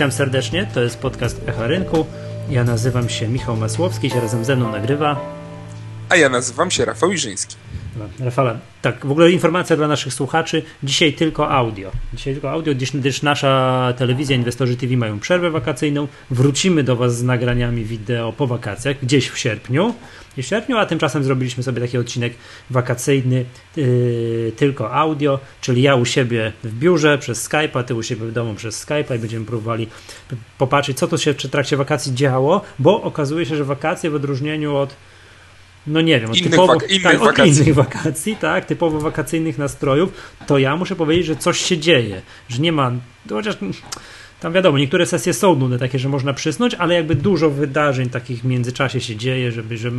Witam serdecznie, to jest podcast Echa Rynku. Ja nazywam się Michał Masłowski, się razem ze mną nagrywa. A ja nazywam się Rafał Iżyński. Rafale, tak, w ogóle informacja dla naszych słuchaczy. Dzisiaj tylko audio. Dzisiaj tylko audio, gdyż, nasza telewizja, Inwestorzy TV mają przerwę wakacyjną. Wrócimy do Was z nagraniami wideo po wakacjach, gdzieś w sierpniu. W sierpniu, a tymczasem zrobiliśmy sobie taki odcinek wakacyjny, yy, tylko audio, czyli ja u siebie w biurze przez Skype'a, ty u siebie w domu przez Skype'a i będziemy próbowali popatrzeć, co tu się w trakcie wakacji działo, bo okazuje się, że wakacje w odróżnieniu od no nie wiem, od, innych typowo, wak- innych tak, od wakacji. innych wakacji, tak, typowo wakacyjnych nastrojów, to ja muszę powiedzieć, że coś się dzieje, że nie ma, chociaż tam wiadomo, niektóre sesje są nudne, takie, że można przysnąć, ale jakby dużo wydarzeń takich w międzyczasie się dzieje, żeby, że,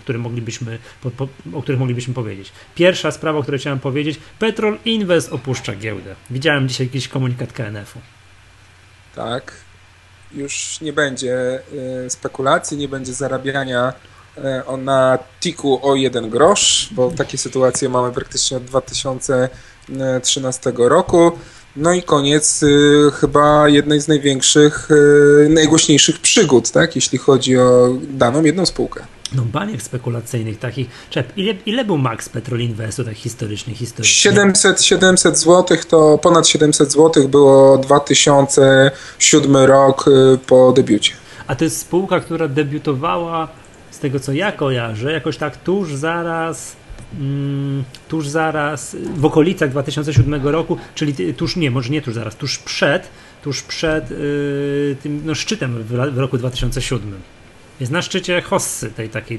które moglibyśmy, po, po, o których moglibyśmy powiedzieć. Pierwsza sprawa, o której chciałem powiedzieć, Petrol Invest opuszcza giełdę. Widziałem dzisiaj jakiś komunikat KNF-u. Tak. Już nie będzie y, spekulacji, nie będzie zarabiania na tiku o jeden grosz, bo takie sytuacje mamy praktycznie od 2013 roku. No i koniec y, chyba jednej z największych, y, najgłośniejszych przygód, tak, jeśli chodzi o daną jedną spółkę. No baniek spekulacyjnych takich. Czep, ile, ile był max Petrol Investu tak historycznie, historycznie? 700, 700 zł to ponad 700 zł było 2007 rok y, po debiucie. A to jest spółka, która debiutowała, z tego co ja kojarzę, jakoś tak tuż zaraz, mm, tuż zaraz, w okolicach 2007 roku, czyli tuż nie, może nie tuż zaraz, tuż przed, tuż przed yy, tym no, szczytem w, w roku 2007. Jest na szczycie hossy tej takiej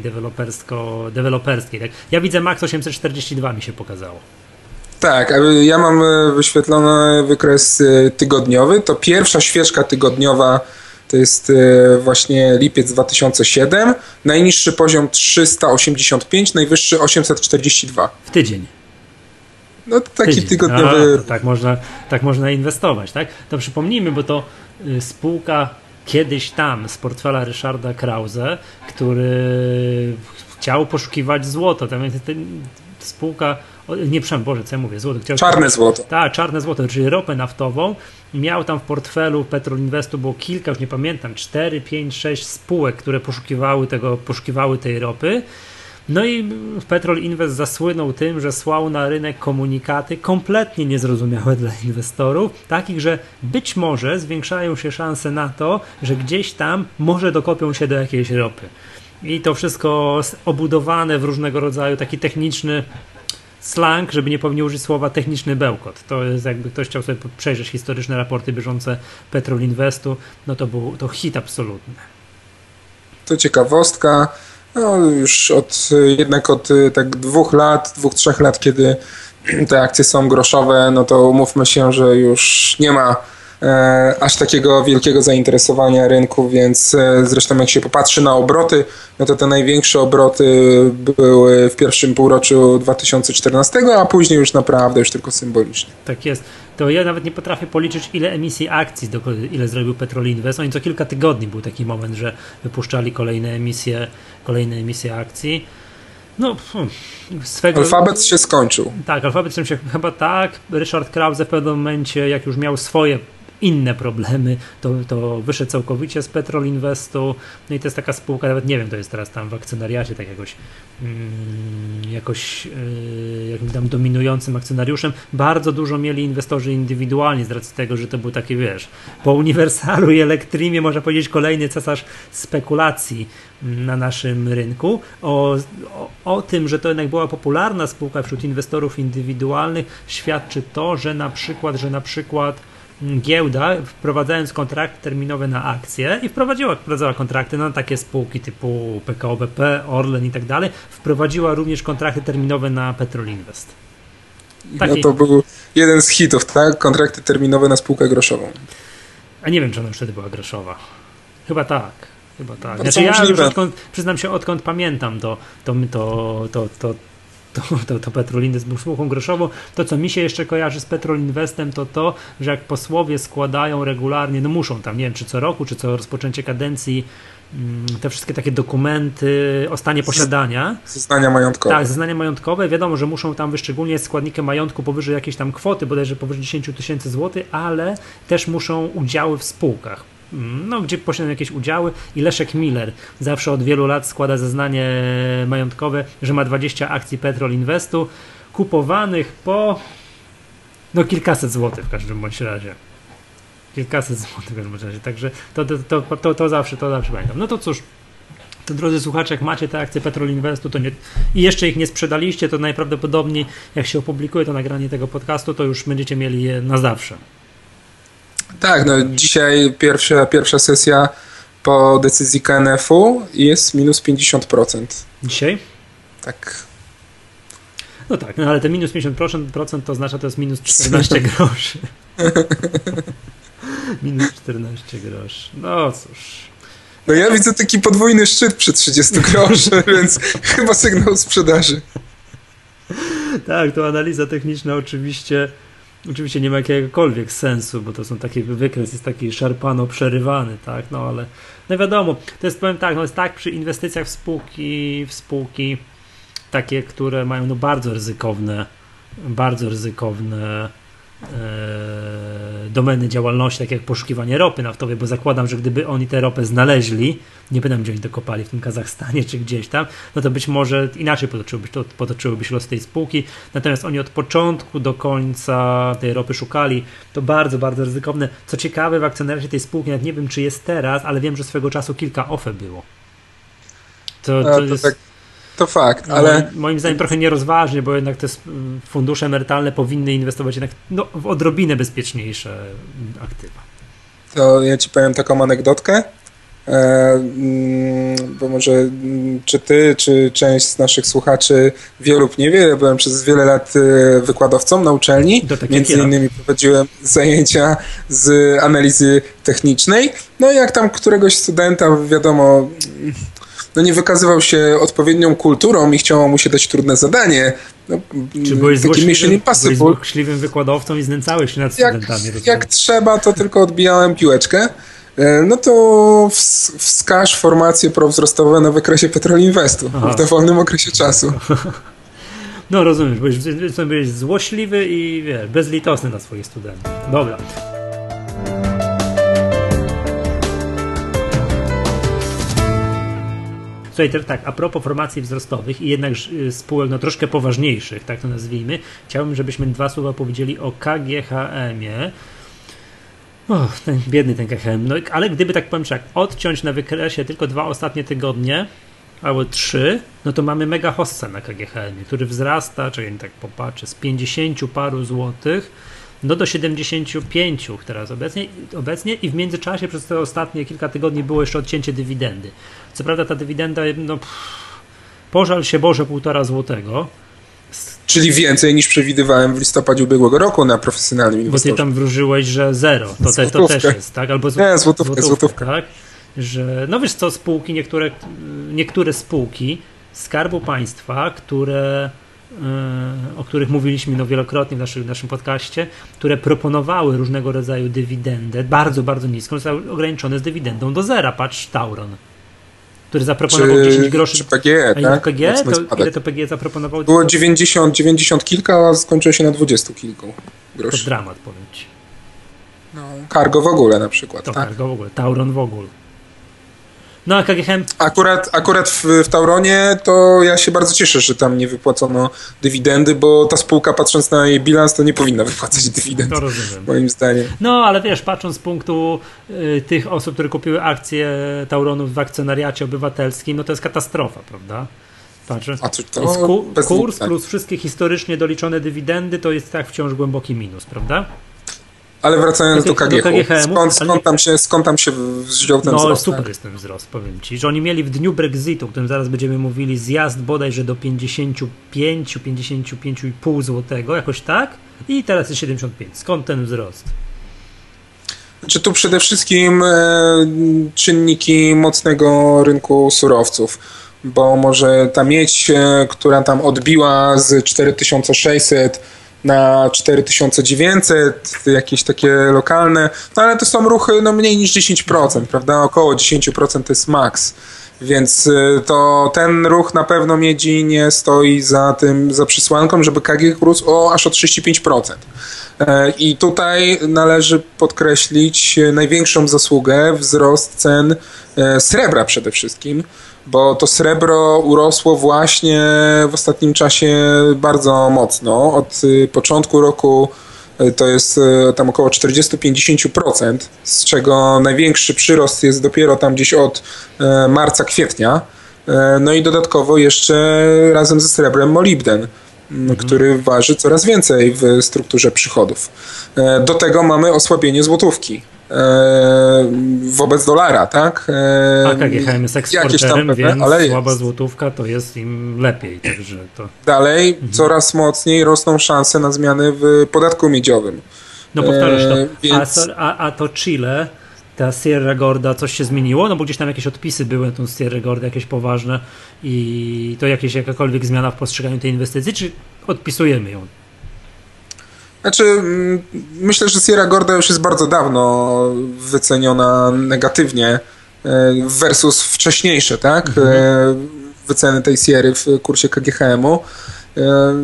deweloperskiej. Tak? Ja widzę Max 842 mi się pokazało. Tak, ja mam y, wyświetlony wykres y, tygodniowy. To pierwsza świeżka tygodniowa to jest y, właśnie lipiec 2007. Najniższy poziom 385, najwyższy 842. W tydzień. No to taki Tydzień. tygodniowy. To tak, można, tak można inwestować, tak? To przypomnijmy, bo to y, spółka kiedyś tam z portfela Ryszarda Krause, który chciał poszukiwać złota. Tam spółka, nie przepraszam, Boże, co ja mówię, złoto. Chciał, Czarne złoto. tak, czarne złoto, czyli ropę naftową. Miał tam w portfelu Petrol Investu było kilka, już nie pamiętam, 4, 5, 6 spółek, które poszukiwały tego, poszukiwały tej ropy. No i Petrol Invest zasłynął tym, że słał na rynek komunikaty kompletnie niezrozumiałe dla inwestorów, takich, że być może zwiększają się szanse na to, że gdzieś tam może dokopią się do jakiejś ropy. I to wszystko obudowane w różnego rodzaju taki techniczny slang, żeby nie powinien użyć słowa techniczny bełkot. To jest jakby ktoś chciał sobie przejrzeć historyczne raporty bieżące Petrol Investu, no to był to hit absolutny. To ciekawostka. No, już od jednak od y, tak dwóch lat, dwóch, trzech lat, kiedy te akcje są groszowe, no to umówmy się, że już nie ma aż takiego wielkiego zainteresowania rynku, więc e, zresztą jak się popatrzy na obroty, no to te największe obroty były w pierwszym półroczu 2014, a później już naprawdę już tylko symbolicznie. Tak jest. To ja nawet nie potrafię policzyć, ile emisji akcji, ile zrobił Petrol Invest. Oni co kilka tygodni był taki moment, że wypuszczali kolejne emisje, kolejne emisje akcji. No, hmm, swego. Alfabet się skończył. Tak, alfabet się chyba tak. Ryszard Krause w pewnym momencie, jak już miał swoje inne problemy, to, to wyszedł całkowicie z Petrol Investu. No i to jest taka spółka, nawet nie wiem, to jest teraz tam w akcjonariacie, tak jakoś, mm, jakoś yy, jakimś tam dominującym akcjonariuszem. Bardzo dużo mieli inwestorzy indywidualni z racji tego, że to był taki, wiesz, po Uniwersalu i Elektrimie, można powiedzieć, kolejny cesarz spekulacji na naszym rynku. O, o, o tym, że to jednak była popularna spółka wśród inwestorów indywidualnych, świadczy to, że na przykład, że na przykład giełda, wprowadzając kontrakty terminowe na akcje i wprowadziła, wprowadzała kontrakty na takie spółki typu PKO BP, Orlen i tak dalej, wprowadziła również kontrakty terminowe na Petrol Invest. No Taki- to był jeden z hitów, tak? Kontrakty terminowe na spółkę groszową. A nie wiem, czy ona już wtedy była groszowa. Chyba tak. Chyba tak. Bardzo Znaczy ja już odkąd, przyznam się, odkąd pamiętam, to, to, to, to, to to, to, to Petrol Invest był spółką groszową. To, co mi się jeszcze kojarzy z Petrol Investem, to to, że jak posłowie składają regularnie, no muszą tam, nie wiem, czy co roku, czy co rozpoczęcie kadencji, mm, te wszystkie takie dokumenty o stanie posiadania. Zeznania majątkowe. Tak, zeznania majątkowe. Wiadomo, że muszą tam wyszczególnić składnikiem majątku powyżej jakiejś tam kwoty, bodajże powyżej 10 tysięcy złotych, ale też muszą udziały w spółkach no, gdzie posiadają jakieś udziały i Leszek Miller zawsze od wielu lat składa zeznanie majątkowe, że ma 20 akcji Petrol Investu kupowanych po no kilkaset złotych w każdym bądź razie. Kilkaset złotych w każdym razie, także to, to, to, to, to zawsze, to zawsze pamiętam. No to cóż, to drodzy słuchacze, jak macie te akcje Petrol Investu to nie, i jeszcze ich nie sprzedaliście, to najprawdopodobniej jak się opublikuje to nagranie tego podcastu, to już będziecie mieli je na zawsze. Tak, no dzisiaj pierwsza, pierwsza sesja po decyzji KNF-u jest minus 50%. Dzisiaj? Tak. No tak, no ale te minus 50% to oznacza to jest minus 14 groszy. minus 14 groszy. No cóż. No ja widzę taki podwójny szczyt przy 30 groszy, więc chyba sygnał sprzedaży. Tak, to analiza techniczna oczywiście Oczywiście nie ma jakiegokolwiek sensu, bo to są takie wykres jest taki szarpano przerywany, tak, no ale no wiadomo, to jest powiem tak, no jest tak przy inwestycjach w spółki, w spółki takie, które mają no bardzo ryzykowne, bardzo ryzykowne domeny działalności, tak jak poszukiwanie ropy naftowej, bo zakładam, że gdyby oni tę ropę znaleźli, nie pytam, gdzie oni dokopali, w tym Kazachstanie czy gdzieś tam, no to być może inaczej potoczyłyby, to, potoczyłyby się los tej spółki. Natomiast oni od początku do końca tej ropy szukali. To bardzo, bardzo ryzykowne. Co ciekawe, w akcjonariacie tej spółki, nawet nie wiem, czy jest teraz, ale wiem, że swego czasu kilka OFE było. To, to, to jest... Tak to fakt, no, ale... Moim, moim zdaniem trochę nierozważnie, bo jednak te fundusze emerytalne powinny inwestować jednak no, w odrobinę bezpieczniejsze aktywa. To ja ci powiem taką anegdotkę. E, mm, bo może mm, czy ty, czy część z naszych słuchaczy wie lub nie wie, ja byłem przez wiele lat e, wykładowcą na uczelni, między innymi prowadziłem zajęcia z analizy technicznej, no i jak tam któregoś studenta, wiadomo, no nie wykazywał się odpowiednią kulturą i chciało mu się dać trudne zadanie, no, Czy byłeś złośliwym, byłeś złośliwym wykładowcą i znęcałeś się nad studentami? Jak, jak trzeba, to tylko odbijałem piłeczkę. E, no to wskaż formacje prowzrostowe na wykresie Petrol Investu Aha. w dowolnym okresie czasu. No rozumiesz, byłeś, byłeś złośliwy i wiesz, bezlitosny na swoich studentów. Dobra. Tak, a propos formacji wzrostowych i jednak y, spółek no, troszkę poważniejszych, tak to nazwijmy, chciałbym, żebyśmy dwa słowa powiedzieli o KGHM-ie. O, ten biedny ten KGHM. No, ale gdyby tak powiem, jak odciąć na wykresie tylko dwa ostatnie tygodnie, albo trzy, no to mamy mega hossa na KGHM, który wzrasta, czyli tak popatrzę, z 50 paru złotych no do 75 teraz obecnie, obecnie i w międzyczasie przez te ostatnie kilka tygodni było jeszcze odcięcie dywidendy. Co prawda ta dywidenda, no pff, pożal się Boże półtora złotego. Czyli więcej niż przewidywałem w listopadzie ubiegłego roku na profesjonalnym inwestorze. Bo ty tam wróżyłeś, że zero. To, te, to też jest, tak? Albo zł... Nie, złotówkę, złotówkę. Tak? Że, no wiesz co, spółki, niektóre, niektóre spółki Skarbu Państwa, które o których mówiliśmy no wielokrotnie w naszym, w naszym podcaście, które proponowały różnego rodzaju dywidendę, bardzo, bardzo niską, zostały ograniczone z dywidendą do zera. Patrz Tauron, który zaproponował czy, 10 groszy. Czy PGE, a tak? PGE, to, ile to PGE zaproponował? Było 90, 90 kilka, a skończyło się na 20 kilku groszy. To dramat, powiem ci. No, cargo w ogóle na przykład. To tak? cargo w ogóle, Tauron w ogóle. No a KGHM... Akurat, akurat w, w Tauronie to ja się bardzo cieszę, że tam nie wypłacono dywidendy, bo ta spółka patrząc na jej bilans to nie powinna wypłacać dywidend. To rozumiem. Moim zdaniem. No ale wiesz, patrząc z punktu y, tych osób, które kupiły akcje Tauronu w akcjonariacie obywatelskim, no to jest katastrofa, prawda? Patrząc. A to, to ku, kurs tak. plus wszystkie historycznie doliczone dywidendy to jest tak wciąż głęboki minus, prawda? Ale wracając do, KG, do KGHM, skąd, skąd, tam się, skąd tam się wziął ten no, wzrost? No super tak? jest ten wzrost, powiem Ci, że oni mieli w dniu Brexitu, o którym zaraz będziemy mówili, zjazd bodajże do 55, 55,5 złotego, jakoś tak, i teraz jest 75. Skąd ten wzrost? Znaczy tu przede wszystkim e, czynniki mocnego rynku surowców bo może ta miedź, e, która tam odbiła z 4600 na 4900, jakieś takie lokalne, no ale to są ruchy no mniej niż 10%, prawda? Około 10% to jest maks. Więc y, to ten ruch na pewno miedzi nie stoi za tym, za przysłanką, żeby KGH rósł o aż o 35%. E, I tutaj należy podkreślić największą zasługę wzrost cen e, srebra przede wszystkim, bo to srebro urosło właśnie w ostatnim czasie bardzo mocno. Od y, początku roku y, to jest y, tam około 40-50%, z czego największy przyrost jest dopiero tam gdzieś od marca, kwietnia. No i dodatkowo jeszcze razem ze srebrem molibden, mhm. który waży coraz więcej w strukturze przychodów. Do tego mamy osłabienie złotówki. E, wobec dolara, tak? E, A KGHM jest eksporterem, tam, więc ale słaba jest. złotówka to jest im lepiej. Także to... Dalej mhm. coraz mocniej rosną szanse na zmiany w podatku miedziowym. No powtarzasz to. E, więc... a, a, a to Chile, ta Sierra Gorda, coś się zmieniło? No bo gdzieś tam jakieś odpisy były na tą Sierra Gorda, jakieś poważne i to jakieś jakakolwiek zmiana w postrzeganiu tej inwestycji, czy odpisujemy ją? Znaczy, mm, myślę, że Sierra Gorda już jest bardzo dawno wyceniona negatywnie e, versus wcześniejsze, tak? Mhm. E, wyceny tej Sierry w kursie KGHM-u. E,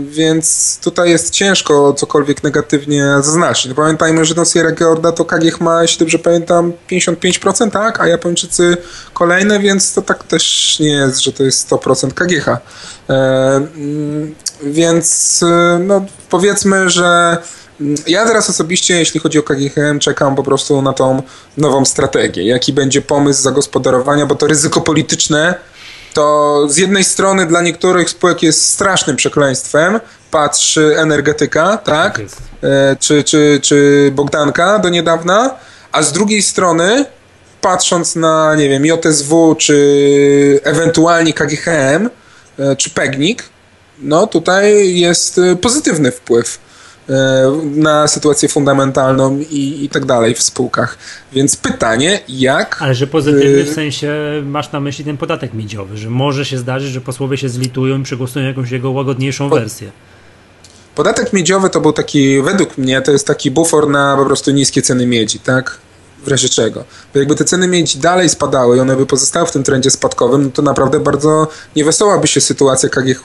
więc tutaj jest ciężko cokolwiek negatywnie zaznaczyć. No pamiętajmy, że no Sierra Gorda to KGH ma, jeśli dobrze pamiętam, 55%, tak? A Japończycy kolejne, więc to tak też nie jest, że to jest 100% KGH. Mm, więc no, powiedzmy, że ja teraz osobiście, jeśli chodzi o KGHM, czekam po prostu na tą nową strategię. Jaki będzie pomysł zagospodarowania, bo to ryzyko polityczne to z jednej strony dla niektórych spółek jest strasznym przekleństwem. Patrz energetyka, tak? tak e, czy, czy, czy Bogdanka do niedawna, a z drugiej strony patrząc na, nie wiem, JSW, czy ewentualnie KGHM, e, czy PEGNIK, no tutaj jest e, pozytywny wpływ na sytuację fundamentalną i, i tak dalej w spółkach. Więc pytanie, jak... Ale że pozytywny w sensie masz na myśli ten podatek miedziowy, że może się zdarzyć, że posłowie się zlitują i przegłosują jakąś jego łagodniejszą po... wersję. Podatek miedziowy to był taki, według mnie, to jest taki bufor na po prostu niskie ceny miedzi, tak? W razie czego. Bo jakby te ceny mieć dalej spadały i one by pozostały w tym trendzie spadkowym, no to naprawdę bardzo niewesoła by się sytuacja KGH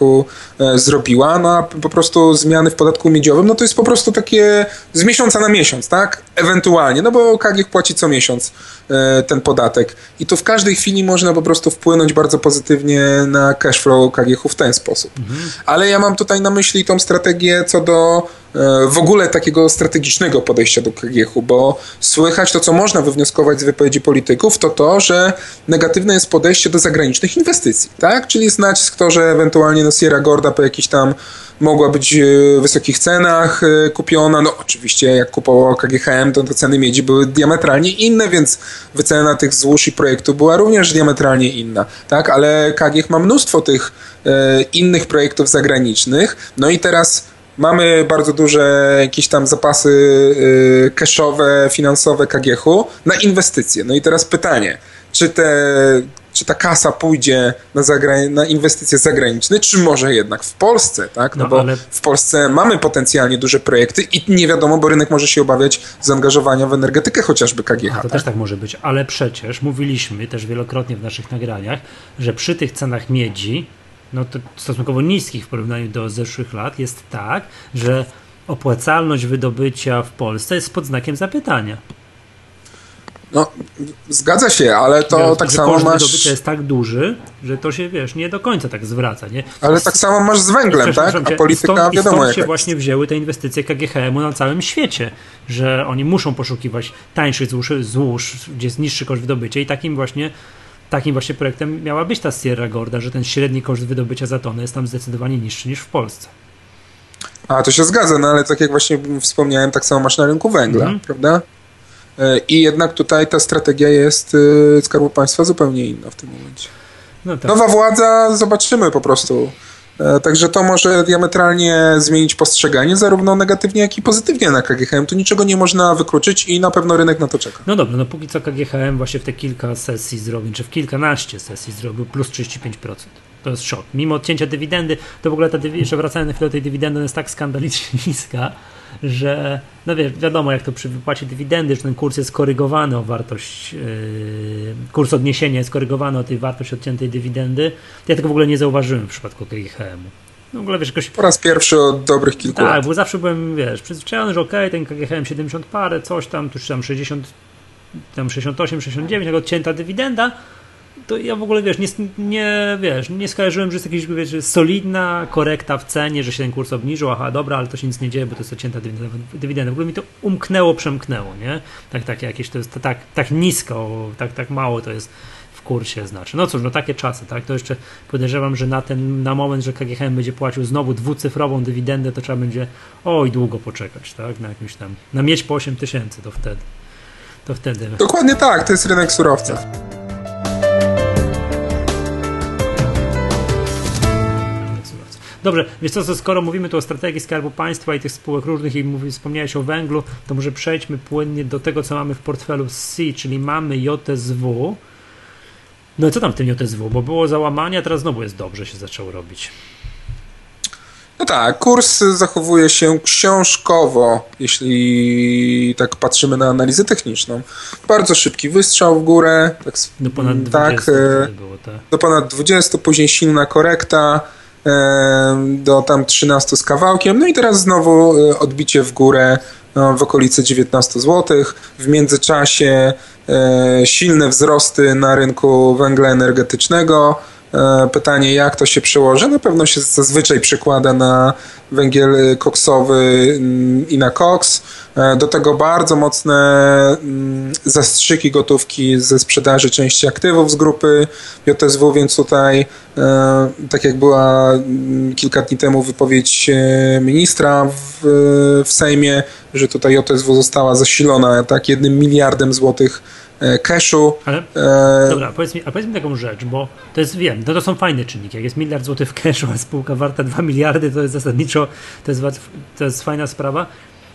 e, zrobiła, no a po prostu zmiany w podatku miedziowym, no to jest po prostu takie z miesiąca na miesiąc, tak? Ewentualnie, no bo KGH płaci co miesiąc e, ten podatek i to w każdej chwili można po prostu wpłynąć bardzo pozytywnie na cashflow KGH w ten sposób. Mhm. Ale ja mam tutaj na myśli tą strategię co do w ogóle takiego strategicznego podejścia do KGH, bo słychać to, co można wywnioskować z wypowiedzi polityków, to to, że negatywne jest podejście do zagranicznych inwestycji, tak? Czyli jest nacisk to, że ewentualnie no Sierra Gorda po jakiś tam mogła być w e, wysokich cenach e, kupiona. No oczywiście jak kupowało KGHM, to te ceny miedzi były diametralnie inne, więc wycena tych złóż i projektów była również diametralnie inna, tak? Ale KGH ma mnóstwo tych e, innych projektów zagranicznych. No i teraz Mamy bardzo duże jakieś tam zapasy yy, cashowe, finansowe KGH-u na inwestycje. No i teraz pytanie, czy te czy ta kasa pójdzie na, zagra- na inwestycje zagraniczne, czy może jednak w Polsce, tak? No, no bo ale... w Polsce mamy potencjalnie duże projekty i nie wiadomo, bo rynek może się obawiać zaangażowania w energetykę chociażby KGH. to tak? też tak może być, ale przecież mówiliśmy też wielokrotnie w naszych nagraniach, że przy tych cenach miedzi no to stosunkowo niskich w porównaniu do zeszłych lat, jest tak, że opłacalność wydobycia w Polsce jest pod znakiem zapytania. No, zgadza się, ale to tak samo masz. wydobycia jest tak duży, że to się wiesz, nie do końca tak zwraca, nie? Ale tak samo masz z węglem, tak? A polityka stąd, wiadomo stąd się właśnie wzięły te inwestycje KGHM-u na całym świecie, że oni muszą poszukiwać tańszych złóż, złóż, gdzie jest niższy koszt wydobycia i takim właśnie takim właśnie projektem miała być ta Sierra Gorda, że ten średni koszt wydobycia za tonę jest tam zdecydowanie niższy niż w Polsce. A, to się zgadza, no ale tak jak właśnie wspomniałem, tak samo masz na rynku węgla, mm prawda? E, I jednak tutaj ta strategia jest e, Skarbu Państwa zupełnie inna w tym momencie. No tak. Nowa władza, zobaczymy po prostu także to może diametralnie zmienić postrzeganie, zarówno negatywnie, jak i pozytywnie na KGHM. Tu niczego nie można wykluczyć i na pewno rynek na to czeka. No dobra, no póki co KGHM właśnie w te kilka sesji zrobił, czy w kilkanaście sesji zrobił plus 35%. To jest szok. Mimo odcięcia dywidendy, to w ogóle ta, jeszcze wracając na chwilę do tej dywidendy, jest tak skandalicznie niska, że no wiesz, wiadomo jak to przy wypłacie dywidendy, że ten kurs jest korygowany o wartość, yy, kurs odniesienia jest korygowany o tej wartości odciętej dywidendy. Ja tego w ogóle nie zauważyłem w przypadku KGHM-u. No w ogóle wiesz, jakoś... Po raz pierwszy od dobrych kilku tak, lat. Tak, bo zawsze byłem, wiesz, przyzwyczajony, że okej, okay, ten KGHM 70 parę, coś tam, tuż tam 60, tam 68, 69, jak odcięta dywidenda, to ja w ogóle wiesz, nie, nie, wiesz, nie skojarzyłem, że jest jakaś wiesz, solidna korekta w cenie, że się ten kurs obniżył, aha, dobra, ale to się nic nie dzieje, bo to jest odcięta dywidenda. W ogóle mi to umknęło, przemknęło, nie? Tak, tak, jakieś to jest tak, tak nisko, tak, tak mało to jest w kursie znaczy. No cóż, no takie czasy, tak? To jeszcze podejrzewam, że na ten, na moment, że KGHM będzie płacił znowu dwucyfrową dywidendę, to trzeba będzie oj długo poczekać, tak? Na jakimś tam, na mieć po 8 tysięcy, to wtedy. To wtedy. Dokładnie tak, to jest rynek surowców. Dobrze, więc co, skoro mówimy tu o strategii Skarbu Państwa i tych spółek różnych i mówi, wspomniałeś o węglu, to może przejdźmy płynnie do tego, co mamy w portfelu C, czyli mamy JSW. No i co tam w tym JSW? Bo było załamanie, a teraz znowu jest dobrze, się zaczął robić. No tak, kurs zachowuje się książkowo, jeśli tak patrzymy na analizę techniczną. Bardzo szybki wystrzał w górę. Tak, do ponad 20 tak, e, było, tak. Do ponad 20, później silna korekta do tam 13 z kawałkiem. No i teraz znowu e, odbicie w górę no, w okolice 19 zł. W międzyczasie e, silne wzrosty na rynku węgla energetycznego. E, pytanie, jak to się przełoży? Na pewno się zazwyczaj przekłada na węgiel koksowy mm, i na koks. E, do tego bardzo mocne mm, zastrzyki gotówki ze sprzedaży części aktywów z grupy JSW, więc tutaj, e, tak jak była mm, kilka dni temu wypowiedź ministra w, w Sejmie, że tutaj JSW została zasilona tak jednym miliardem złotych cashu. Ale, e... Dobra, powiedz mi, a powiedz mi taką rzecz, bo to jest, wiem, to, to są fajne czynniki. Jak jest miliard złotych w cashu, a spółka warta 2 miliardy, to jest zasadniczo, to jest, to jest fajna sprawa.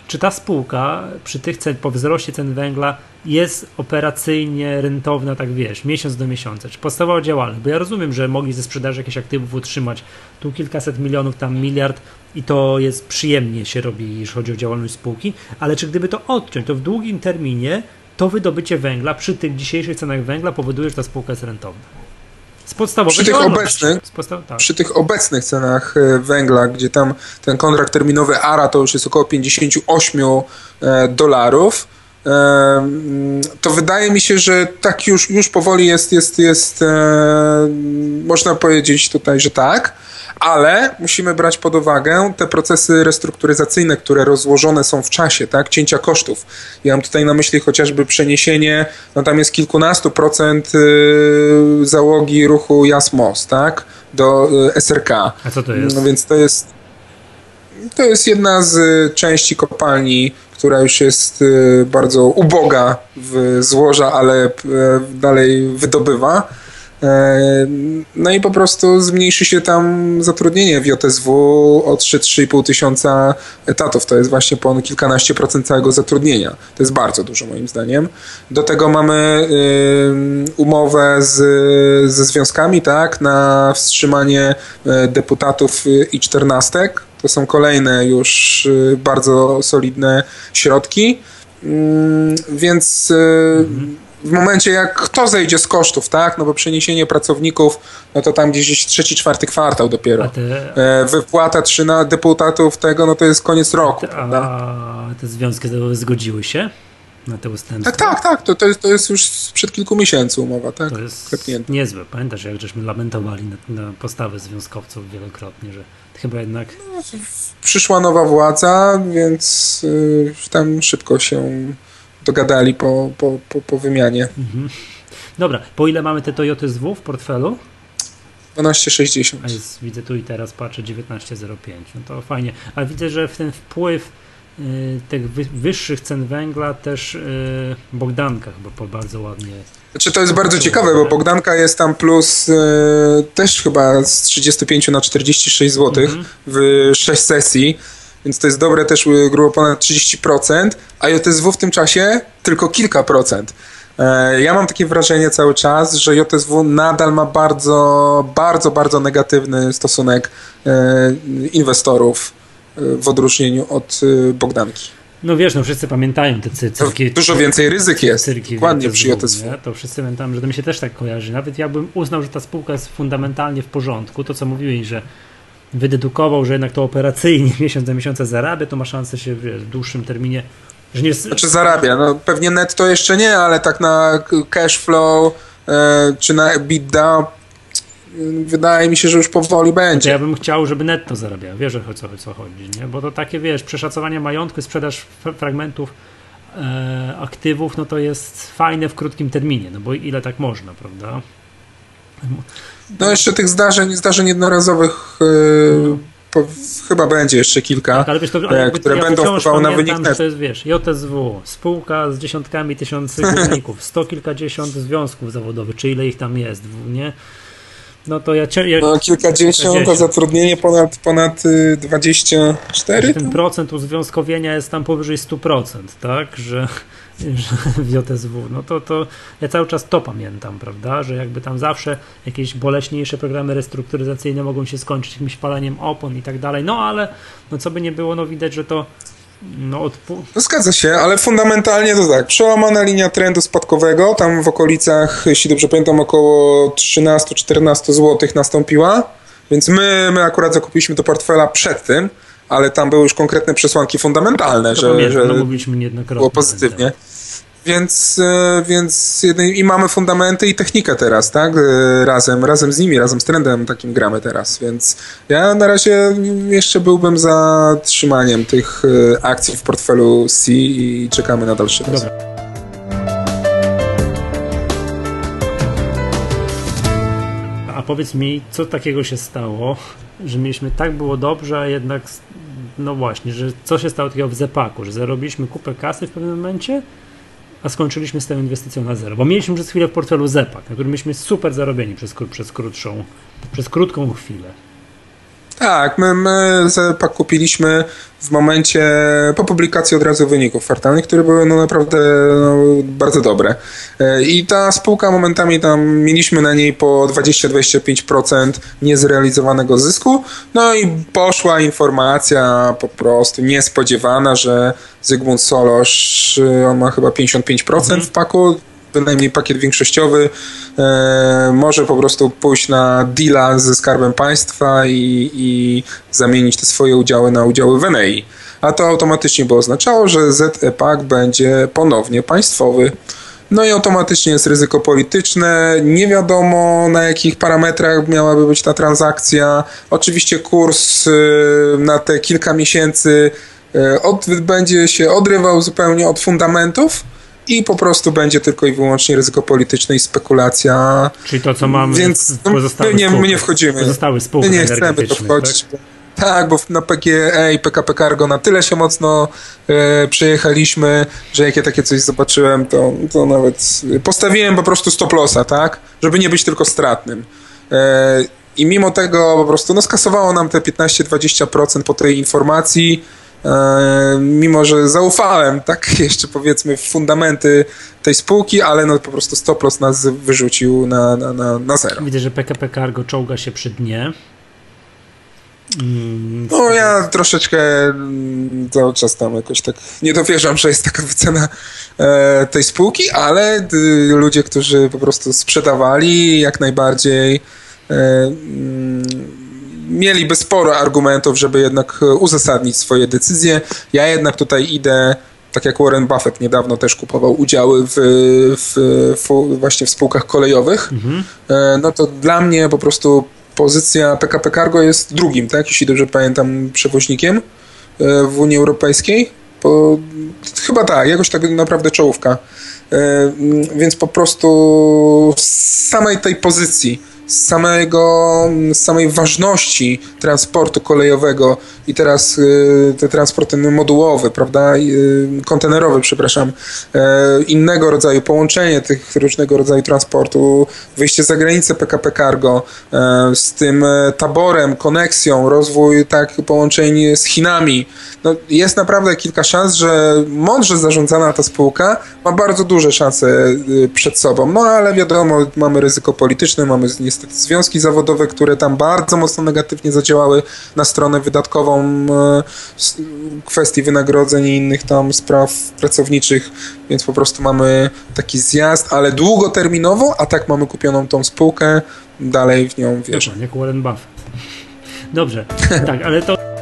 Czy ta spółka przy tych cen, po wzroście cen węgla jest operacyjnie rentowna, tak wiesz, miesiąc do miesiąca? Czy podstawowa działalność? Bo ja rozumiem, że mogli ze sprzedaży jakichś aktywów utrzymać tu kilkaset milionów, tam miliard i to jest przyjemnie się robi, jeśli chodzi o działalność spółki, ale czy gdyby to odciąć, to w długim terminie to wydobycie węgla przy tych dzisiejszych cenach węgla powoduje, że ta spółka jest rentowna. Z podstawowych przy tych, obecnych, podstaw... tak. przy tych obecnych cenach e, węgla, gdzie tam ten kontrakt terminowy ARA to już jest około 58 e, dolarów, e, to wydaje mi się, że tak już, już powoli jest, jest, jest można powiedzieć tutaj, że tak ale musimy brać pod uwagę te procesy restrukturyzacyjne, które rozłożone są w czasie, tak, cięcia kosztów. Ja mam tutaj na myśli chociażby przeniesienie, no tam jest kilkunastu procent y, załogi ruchu Jasmos, tak, do y, SRK. A co to jest? No więc to jest to jest jedna z części kopalni, która już jest y, bardzo uboga w złoża, ale dalej wydobywa no i po prostu zmniejszy się tam zatrudnienie w JSW o 3-3,5 tysiąca etatów. To jest właśnie ponad kilkanaście procent całego zatrudnienia. To jest bardzo dużo moim zdaniem. Do tego mamy umowę z, ze związkami tak, na wstrzymanie e, deputatów i czternastek. To są kolejne już e, bardzo solidne środki. Więc mhm w momencie jak kto zejdzie z kosztów, tak? No bo przeniesienie pracowników, no to tam gdzieś trzeci, czwarty kwartał dopiero. Te... E, wypłata trzyna deputatów tego, no to jest koniec roku. A, a te związki zgodziły się? na te ustępstwa. Tak, tak, tak. To, to, jest, to jest już sprzed kilku miesięcy umowa, tak? To jest Klepnięte. niezłe. Pamiętasz, jak żeśmy lamentowali na, na postawę związkowców wielokrotnie, że chyba jednak... No, przyszła nowa władza, więc y, tam szybko się dogadali po, po, po, po wymianie. Mhm. Dobra, po ile mamy te Toyota ZW w portfelu? 12,60. A jest, widzę tu i teraz, patrzę 19,05. No to fajnie. Ale widzę, że w ten wpływ tych wyższych cen węgla też Bogdanka chyba bardzo ładnie znaczy to jest bardzo ciekawe, bo Bogdanka jest tam plus też chyba z 35 na 46 zł mhm. w 6 sesji więc to jest dobre też grubo ponad 30%, a JSW w tym czasie tylko kilka procent. E, ja mam takie wrażenie cały czas, że JSW nadal ma bardzo, bardzo, bardzo negatywny stosunek e, inwestorów e, w odróżnieniu od Bogdanki. No wiesz, no wszyscy pamiętają te cyrki. Dużo więcej ryzyk jest. Cyrki Dokładnie przy JSW. To wszyscy pamiętam, że to mi się też tak kojarzy. Nawet ja bym uznał, że ta spółka jest fundamentalnie w porządku. To co mówiłeś, że wydedukował, że jednak to operacyjnie miesiąc do miesiąca zarabia, to ma szansę się wiesz, w dłuższym terminie że nie... Znaczy zarabia, no pewnie netto jeszcze nie, ale tak na cash flow e, czy na EBITDA wydaje mi się, że już powoli będzie. Ja bym chciał, żeby netto zarabiał, wiesz o co, co chodzi, nie? bo to takie, wiesz, przeszacowanie majątku, sprzedaż fragmentów e, aktywów, no to jest fajne w krótkim terminie, no bo ile tak można, prawda? No jeszcze tych zdarzeń, zdarzeń jednorazowych yy, po, chyba będzie jeszcze kilka, tak, ale wiesz, to, ale które ja będą wpływały na wynik net. To jest, wiesz, JSW, spółka z dziesiątkami tysięcy górników, sto kilkadziesiąt związków zawodowych, czy ile ich tam jest, nie? No to ja... ja no kilkadziesiąt, kilkadziesiąt. a zatrudnienie ponad, ponad 24? Ten procent uzwiązkowienia jest tam powyżej 100%, tak? Że w JSW, no to, to ja cały czas to pamiętam, prawda, że jakby tam zawsze jakieś boleśniejsze programy restrukturyzacyjne mogą się skończyć jakimś paleniem opon i tak dalej, no ale no co by nie było, no widać, że to no, odpu- no zgadza się, ale fundamentalnie to tak, przełamana linia trendu spadkowego, tam w okolicach, jeśli dobrze pamiętam, około 13-14 zł nastąpiła, więc my, my akurat zakupiliśmy to portfela przed tym, ale tam były już konkretne przesłanki fundamentalne, to że, pamiętam, że no, mówiliśmy niejednokrotnie. było pozytywnie. Więc, e, więc i mamy fundamenty i technikę teraz, tak? E, razem, razem z nimi, razem z trendem takim gramy teraz, więc ja na razie jeszcze byłbym za trzymaniem tych e, akcji w portfelu C i czekamy na dalszy rozwój. A powiedz mi, co takiego się stało, że mieliśmy tak było dobrze, a jednak no właśnie, że co się stało takiego w Zepaku, że zarobiliśmy kupę kasy w pewnym momencie, a skończyliśmy z tą inwestycją na zero. Bo mieliśmy przez chwilę w portfelu Zepak, na którym myśmy super zarobieni przez, przez, krótszą, przez krótką chwilę. Tak, my, my Zepak kupiliśmy w momencie po publikacji od razu wyników kwartalnych, które były no naprawdę no, bardzo dobre. E, I ta spółka momentami tam mieliśmy na niej po 20-25% niezrealizowanego zysku. No i poszła informacja po prostu niespodziewana, że Zygmunt Solosz, y, on ma chyba 55% mhm. w paku, bynajmniej pakiet większościowy, e, może po prostu pójść na deala ze Skarbem Państwa i, i zamienić te swoje udziały na udziały w. A to automatycznie by oznaczało, że ZEPAK będzie ponownie państwowy. No i automatycznie jest ryzyko polityczne, nie wiadomo na jakich parametrach miałaby być ta transakcja. Oczywiście kurs y, na te kilka miesięcy y, od, będzie się odrywał zupełnie od fundamentów i po prostu będzie tylko i wyłącznie ryzyko polityczne i spekulacja. Czyli to, co mamy Więc no, my, nie, my nie wchodzimy. Pozostałe spółki My nie chcemy to wchodzić. Tak? Tak, bo na PGE i PKP Cargo na tyle się mocno e, przejechaliśmy, że jak ja takie coś zobaczyłem, to, to nawet postawiłem po prostu stop lossa, tak? Żeby nie być tylko stratnym. E, I mimo tego po prostu no, skasowało nam te 15-20% po tej informacji, mimo że zaufałem, tak jeszcze powiedzmy, w fundamenty tej spółki, ale no po prostu stop loss nas wyrzucił na, na, na, na zero. Widzę, że PKP Cargo czołga się przy dnie. Mm, no ja troszeczkę mm, cały czas tam jakoś tak nie dowierzam, że jest taka wycena e, tej spółki, ale ludzie, którzy po prostu sprzedawali jak najbardziej e, mm, mieliby sporo argumentów, żeby jednak e, uzasadnić swoje decyzje. Ja jednak tutaj idę tak jak Warren Buffett niedawno też kupował udziały w, w, w właśnie w spółkach kolejowych, mhm. E, no to dla mnie po prostu pozycja PKP Cargo jest drugim, tak, jeśli dobrze pamiętam, przewoźnikiem e, w Unii Europejskiej. Po, chyba tak, jakoś tak naprawdę czołówka. Więc po prostu z samej tej pozycji z, samego, samej ważności transportu kolejowego i teraz y, te transporty modułowe, prawda, y, kontenerowe, przepraszam, e, innego rodzaju połączenie tych różnego rodzaju transportu, wyjście za granicę PKP Cargo, e, z tym e, taborem, koneksją, rozwój tak połączeń z Chinami. No, jest naprawdę kilka szans, że mądrze zarządzana ta spółka ma bardzo duże szanse przed sobą. No ale wiadomo, mamy ryzyko polityczne, mamy niestety związki zawodowe, które tam bardzo mocno negatywnie zadziałały na stronę wydatkową e, kwestii wynagrodzeń i innych tam spraw pracowniczych, więc po prostu mamy taki zjazd, ale długoterminowo, a tak mamy kupioną tą spółkę, dalej w nią wierzę. Jak Warren Buffett. Dobrze, tak, ale to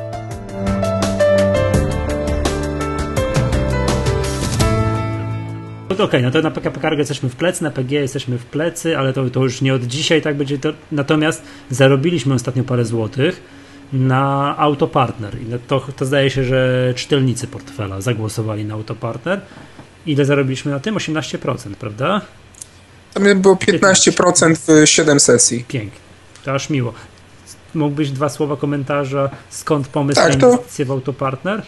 Okej, okay, no to na PKP Cargo jesteśmy w plecy, na PG jesteśmy w plecy, ale to, to już nie od dzisiaj tak będzie. To, natomiast zarobiliśmy ostatnio parę złotych na Autopartner. I to, to zdaje się, że czytelnicy portfela zagłosowali na Autopartner. Ile zarobiliśmy na tym? 18%, prawda? Tam było 15% w 7 sesji. Pięknie. To aż miło. Mógłbyś dwa słowa komentarza, skąd pomysł tak, na inwestycję w Autopartner?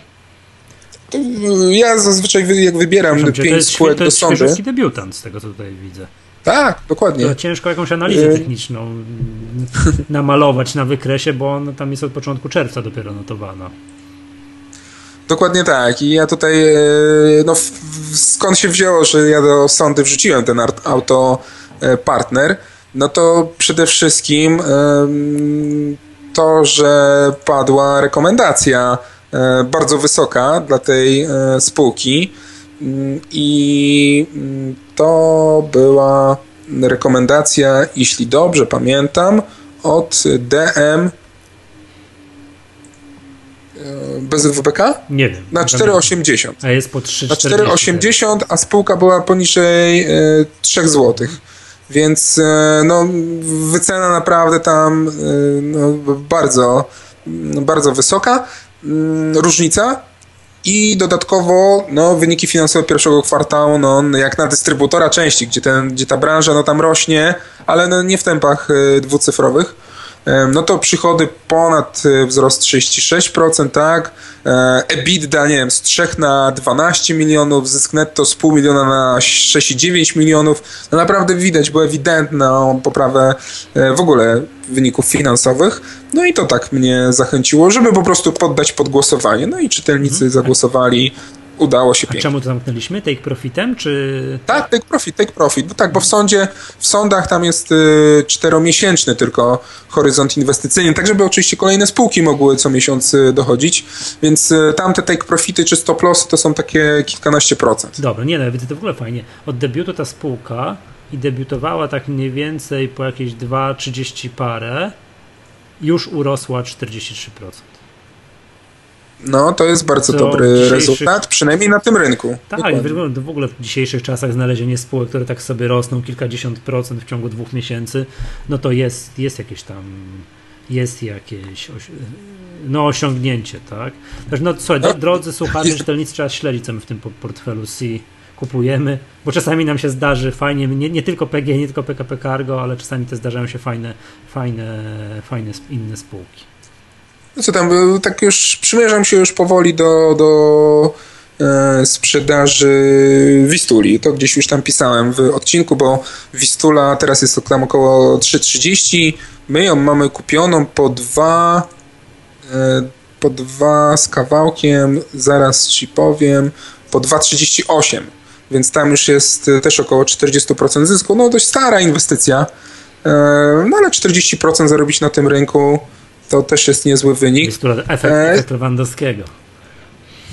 Ja zazwyczaj jak wybieram Proszę pięć do sądu. To jest debiutant z tego, co tutaj widzę. Tak, dokładnie. To ciężko jakąś analizę y- techniczną namalować na wykresie, bo on tam jest od początku czerwca dopiero notowana. Dokładnie tak. I ja tutaj, e, no skąd się wzięło, że ja do sądy wrzuciłem ten auto e, partner, no to przede wszystkim to, że padła rekomendacja E, bardzo wysoka dla tej e, spółki mm, i mm, to była rekomendacja, jeśli dobrze pamiętam, od DM e, bez WBK? Nie wiem. Na 4,80. A jest po 3,40. Na 4,80, a spółka była poniżej 3 zł. Więc no, wycena naprawdę tam no, bardzo, bardzo wysoka. Mm, różnica i dodatkowo no, wyniki finansowe pierwszego kwartału, no, jak na dystrybutora części, gdzie, ten, gdzie ta branża no, tam rośnie, ale no, nie w tempach y, dwucyfrowych no to przychody ponad e, wzrost 36%, tak? E, EBITDA, nie wiem, z 3 na 12 milionów, zysk netto z pół miliona na 6,9 milionów. No naprawdę widać, było ewidentną poprawę e, w ogóle wyników finansowych. No i to tak mnie zachęciło, żeby po prostu poddać pod głosowanie. No i czytelnicy mhm. zagłosowali udało się A pięknie. czemu to zamknęliśmy? Take profitem, czy... Tak, take profit, take profit. No tak, bo w sądzie, w sądach tam jest y, czteromiesięczny tylko horyzont inwestycyjny, tak żeby oczywiście kolejne spółki mogły co miesiąc y, dochodzić, więc y, tamte take profity czy stop lossy to są takie kilkanaście procent. Dobra, nie no, widzę to w ogóle fajnie. Od debiutu ta spółka i debiutowała tak mniej więcej po jakieś 2,30 parę, już urosła 43%. No, to jest bardzo dobry dzisiejszych... rezultat, przynajmniej na tym rynku. Tak, w ogóle w dzisiejszych czasach znalezienie spółek, które tak sobie rosną kilkadziesiąt procent w ciągu dwóch miesięcy, no to jest, jest jakieś tam, jest jakieś no, osiągnięcie, tak? Też, no słuchaj, no, drodzy słuchacze, czytelnicy, trzeba śledzić, co my w tym portfelu C kupujemy, bo czasami nam się zdarzy fajnie, nie, nie tylko PG, nie tylko PKP Cargo, ale czasami też zdarzają się fajne, fajne, fajne inne spółki. No co tam, tak już przymierzam się już powoli do, do e, sprzedaży Wistuli. To gdzieś już tam pisałem w odcinku, bo Wistula teraz jest tam około 3,30. My ją mamy kupioną po dwa e, po dwa z kawałkiem, zaraz ci powiem, po 2,38. Więc tam już jest też około 40% zysku. No dość stara inwestycja. E, no ale 40% zarobić na tym rynku to też jest niezły wynik. Jest efekt, e... efekt Lewandowskiego.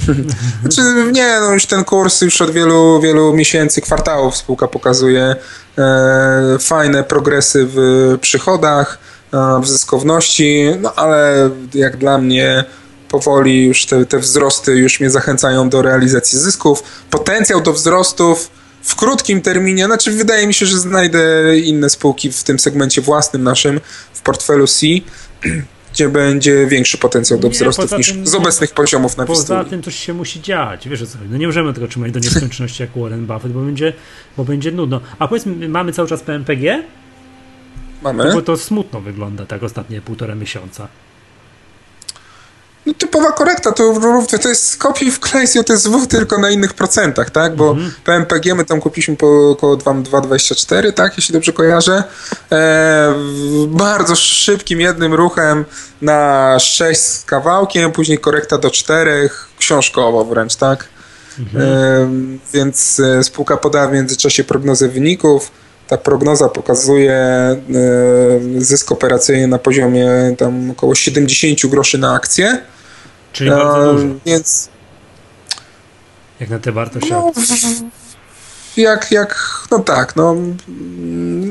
Znaczy, nie, no już ten kurs już od wielu, wielu miesięcy, kwartałów spółka pokazuje e, fajne progresy w przychodach, e, w zyskowności, no ale jak dla mnie powoli już te, te wzrosty już mnie zachęcają do realizacji zysków. Potencjał do wzrostów w krótkim terminie, znaczy wydaje mi się, że znajdę inne spółki w tym segmencie własnym naszym w portfelu C gdzie będzie większy potencjał do wzrostu niż tym, z obecnych poziomów na Poza tym coś się musi dziać, wiesz o co No nie możemy tego trzymać do nieskończoności jak Warren Buffett, bo będzie, bo będzie nudno. A powiedz, mamy cały czas PMPG? mamy. Bo to smutno wygląda tak ostatnie półtora miesiąca. No, typowa korekta, to, to jest kopiuj w to jest zwód tylko na innych procentach, tak? Bo -hmm. PMPG my tam kupiliśmy po około 2,24, tak? Jeśli dobrze kojarzę. E, bardzo szybkim jednym ruchem na 6 z kawałkiem, później korekta do 4, książkowo wręcz, tak? -hmm. e, więc e, spółka podała w międzyczasie prognozę wyników. Ta prognoza pokazuje e, zysk operacyjny na poziomie tam około 70 groszy na akcję. Czyli bardzo e, dużo. Więc. Jak na te wartości. No, jak, jak, no tak, no,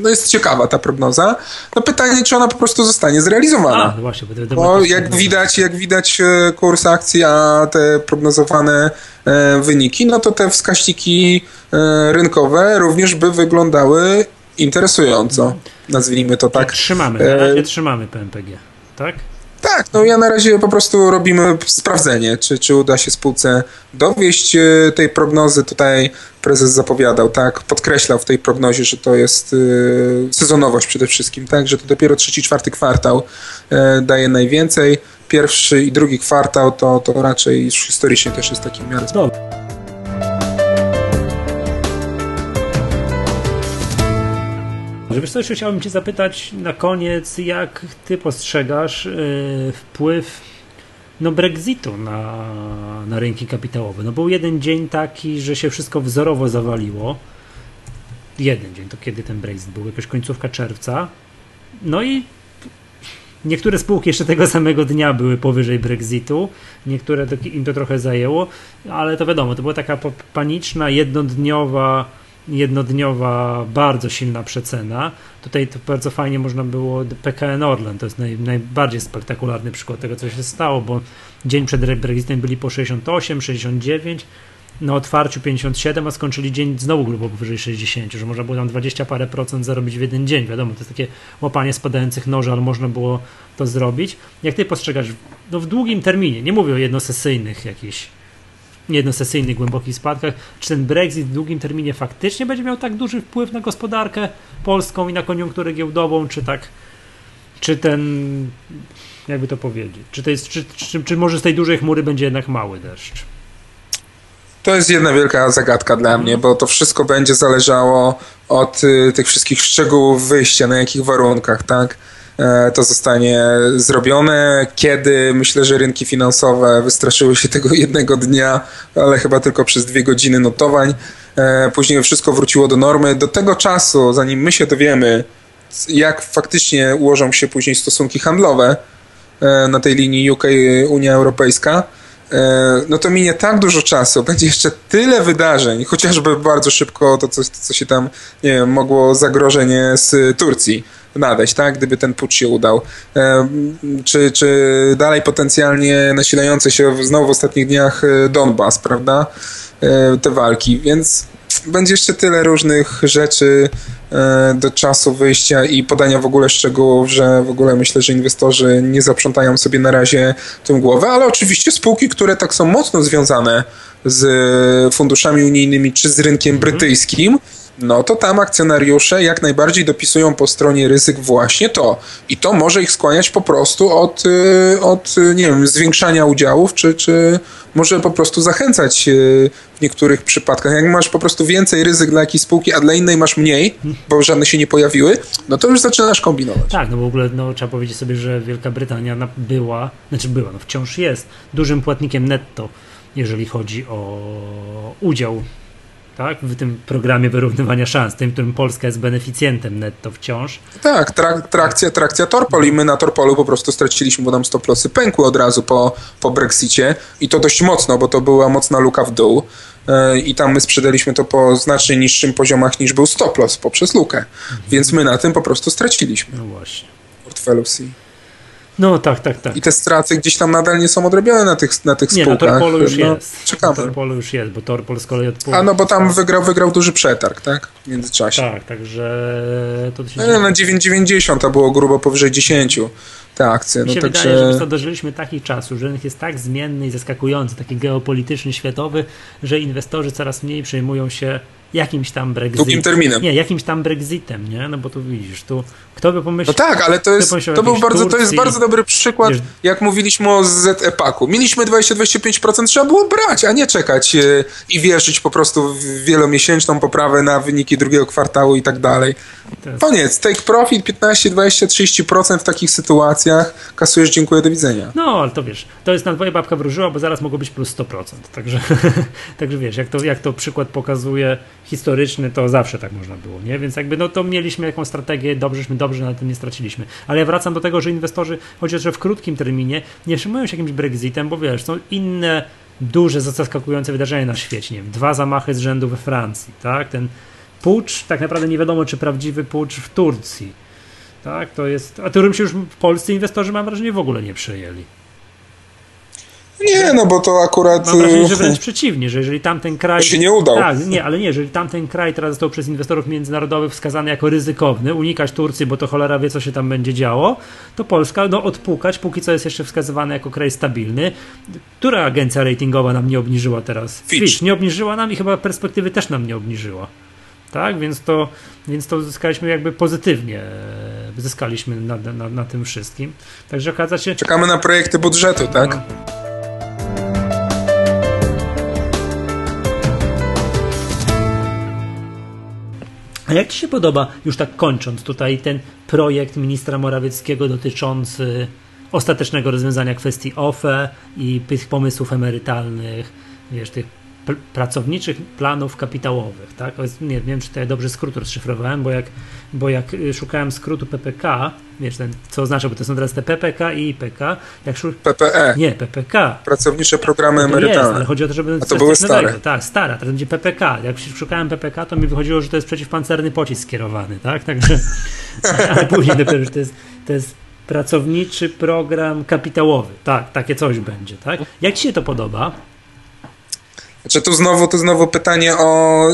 no jest ciekawa ta prognoza. No pytanie, czy ona po prostu zostanie zrealizowana. A, no właśnie, bo, bo jak widać, jak widać e, kurs akcji, a te prognozowane e, wyniki, no to te wskaźniki e, rynkowe również by wyglądały interesująco. Nazwijmy to tak. Trzymamy, na razie trzymamy PMPG, tak? Tak, no ja na razie po prostu robimy sprawdzenie, czy, czy uda się spółce dowieść e, tej prognozy. Tutaj prezes zapowiadał, tak, podkreślał w tej prognozie, że to jest y, sezonowość przede wszystkim, tak, że to dopiero trzeci, czwarty kwartał y, daje najwięcej. Pierwszy i drugi kwartał to, to raczej historycznie też jest taki miarę. Dobry. Wiesz co, jeszcze chciałbym Cię zapytać na koniec, jak Ty postrzegasz yy, wpływ no, Brexitu na, na rynki kapitałowe? No był jeden dzień taki, że się wszystko wzorowo zawaliło. Jeden dzień, to kiedy ten Brexit był? Jakaś końcówka czerwca. No i niektóre spółki jeszcze tego samego dnia były powyżej Brexitu, niektóre im to trochę zajęło, ale to wiadomo, to była taka paniczna, jednodniowa jednodniowa, bardzo silna przecena. Tutaj to bardzo fajnie można było PKN Orlen, to jest naj, najbardziej spektakularny przykład tego, co się stało, bo dzień przed Brexitem byli po 68, 69, na otwarciu 57, a skończyli dzień znowu grubo powyżej 60, że można było tam 20 parę procent zarobić w jeden dzień. Wiadomo, to jest takie łapanie spadających noży, ale można było to zrobić. Jak ty postrzegasz, no w długim terminie, nie mówię o jednosesyjnych jakichś jednosesyjnych, głębokich spadkach. Czy ten Brexit w długim terminie faktycznie będzie miał tak duży wpływ na gospodarkę polską i na koniunkturę giełdową, czy tak, czy ten, jakby to powiedzieć, czy, to jest, czy, czy, czy może z tej dużej chmury będzie jednak mały deszcz? To jest jedna wielka zagadka dla mnie, bo to wszystko będzie zależało od y, tych wszystkich szczegółów wyjścia, na jakich warunkach, tak? E, to zostanie zrobione. Kiedy myślę, że rynki finansowe wystraszyły się tego jednego dnia, ale chyba tylko przez dwie godziny notowań. E, później wszystko wróciło do normy. Do tego czasu, zanim my się dowiemy, jak faktycznie ułożą się później stosunki handlowe e, na tej linii UK-Unia Europejska, no to minie tak dużo czasu, będzie jeszcze tyle wydarzeń, chociażby bardzo szybko to, co, co się tam, nie wiem, mogło zagrożenie z Turcji nadejść, tak? Gdyby ten put się udał. E, czy, czy dalej potencjalnie nasilający się znowu w ostatnich dniach e, Donbas, prawda? E, te walki, więc będzie jeszcze tyle różnych rzeczy do czasu wyjścia i podania w ogóle szczegółów, że w ogóle myślę, że inwestorzy nie zaprzątają sobie na razie tym głowę, ale oczywiście spółki, które tak są mocno związane z funduszami unijnymi czy z rynkiem mhm. brytyjskim, no to tam akcjonariusze jak najbardziej dopisują po stronie ryzyk właśnie to. I to może ich skłaniać po prostu od, y, od y, nie wiem, zwiększania udziałów, czy, czy może po prostu zachęcać y, w niektórych przypadkach. Jak masz po prostu więcej ryzyk dla jakiejś spółki, a dla innej masz mniej, bo żadne się nie pojawiły, no to już zaczynasz kombinować. Tak, no w ogóle no, trzeba powiedzieć sobie, że Wielka Brytania była, znaczy była, no wciąż jest dużym płatnikiem netto, jeżeli chodzi o udział tak? w tym programie wyrównywania szans, tym, którym Polska jest beneficjentem netto wciąż. Tak, trak, trakcja, trakcja Torpol i my na Torpolu po prostu straciliśmy, bo nam stop lossy pękły od razu po, po Brexicie i to dość mocno, bo to była mocna luka w dół e, i tam my sprzedaliśmy to po znacznie niższym poziomach niż był stop loss poprzez lukę, mhm. więc my na tym po prostu straciliśmy. No właśnie. Portfelu C. No tak, tak, tak. I te straty gdzieś tam nadal nie są odrobione na tych, na tych nie, spółkach. Nie, na Torpolu już no, jest. Czekamy. Na Torpolu już jest, bo Torpol z kolei odpływa. A no bo tam wygrał, wygrał duży przetarg, tak? W międzyczasie. Tak, także to się no, Na 9,90 to było grubo powyżej 10 te akcje. Mi no, się także... wydaje, że dożyliśmy takich czasów, że rynek jest tak zmienny i zaskakujący, taki geopolityczny, światowy, że inwestorzy coraz mniej przejmują się jakimś tam Brexitem. Długim terminem. Nie, jakimś tam Brexitem, nie? No bo tu widzisz, tu kto by pomyślał... No tak, ale to jest, to był bardzo, to jest bardzo dobry przykład, wiesz, jak mówiliśmy o ZEPAK-u. Mieliśmy 20-25%, trzeba było brać, a nie czekać e, i wierzyć po prostu w wielomiesięczną poprawę na wyniki drugiego kwartału i tak dalej. Koniec, take profit 15, 20, 30% w takich sytuacjach, kasujesz, dziękuję, do widzenia. No, ale to wiesz, to jest na twoja babka wróżyła, bo zaraz mogło być plus 100%. Także, także wiesz, jak to, jak to przykład pokazuje historyczny, to zawsze tak można było, nie? Więc jakby no to mieliśmy jakąś strategię, dobrześmy dobrze na tym nie straciliśmy. Ale ja wracam do tego, że inwestorzy, chociaż w krótkim terminie, nie trzymają się jakimś Brexitem, bo wiesz, są inne duże, zaskakujące wydarzenia na świecie. Nie wiem, dwa zamachy z rzędu we Francji, tak? Ten pucz, tak naprawdę nie wiadomo, czy prawdziwy pucz w Turcji. Tak, to jest, a którym się już w Polsce inwestorzy, mam wrażenie, w ogóle nie przejęli. Nie, no bo to akurat. Mam wrażenie, że wręcz przeciwnie, że jeżeli tamten kraj. się nie udał. Tak, nie, ale nie, jeżeli tamten kraj teraz został przez inwestorów międzynarodowych wskazany jako ryzykowny, unikać Turcji, bo to cholera wie, co się tam będzie działo, to Polska, no odpukać, póki co jest jeszcze wskazywany jako kraj stabilny. Która agencja ratingowa nam nie obniżyła teraz? Fitch. Fitch nie obniżyła nam i chyba perspektywy też nam nie obniżyła. Tak, więc to, więc to uzyskaliśmy jakby pozytywnie, zyskaliśmy na, na, na tym wszystkim. Także okazuje się. Czekamy na projekty budżetu, tak? No. A jak Ci się podoba, już tak kończąc tutaj, ten projekt ministra Morawieckiego dotyczący ostatecznego rozwiązania kwestii OFE i tych pomysłów emerytalnych, wiesz, tych pracowniczych planów kapitałowych, tak? Nie wiem, czy to ja dobrze skrót rozszyfrowałem, bo jak, bo jak y, szukałem skrótu PPK, wiesz, ten, co oznacza, bo to są teraz te PPK i IPK, jak szuk... PPE. Nie, PPK. Pracownicze programy emerytalne. Jest, ale chodzi o to, żeby... A to były stare. Tak, stara, teraz będzie PPK. Jak szukałem PPK, to mi wychodziło, że to jest przeciwpancerny pocisk skierowany, tak? Także, ale później dopiero, że to jest, to jest pracowniczy program kapitałowy. Tak, takie coś będzie, tak? Jak Ci się to podoba? Znaczy tu znowu, tu znowu pytanie o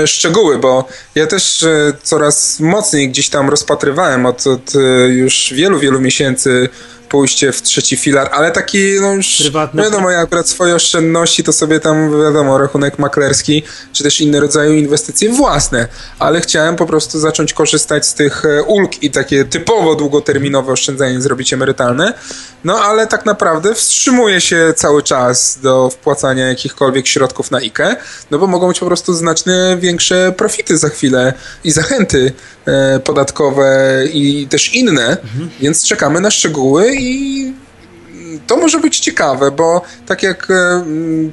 yy, szczegóły, bo ja też yy, coraz mocniej gdzieś tam rozpatrywałem od, od yy, już wielu, wielu miesięcy pójście w trzeci filar, ale taki, no już Prywatne. wiadomo, ja akurat swoje oszczędności to sobie tam, wiadomo, rachunek maklerski, czy też inne rodzaje inwestycje własne, ale chciałem po prostu zacząć korzystać z tych e, ulg i takie typowo długoterminowe oszczędzanie zrobić emerytalne, no ale tak naprawdę wstrzymuję się cały czas do wpłacania jakichkolwiek środków na IKE, no bo mogą być po prostu znacznie większe profity za chwilę i zachęty e, podatkowe i też inne, mhm. więc czekamy na szczegóły i to może być ciekawe, bo tak jak e,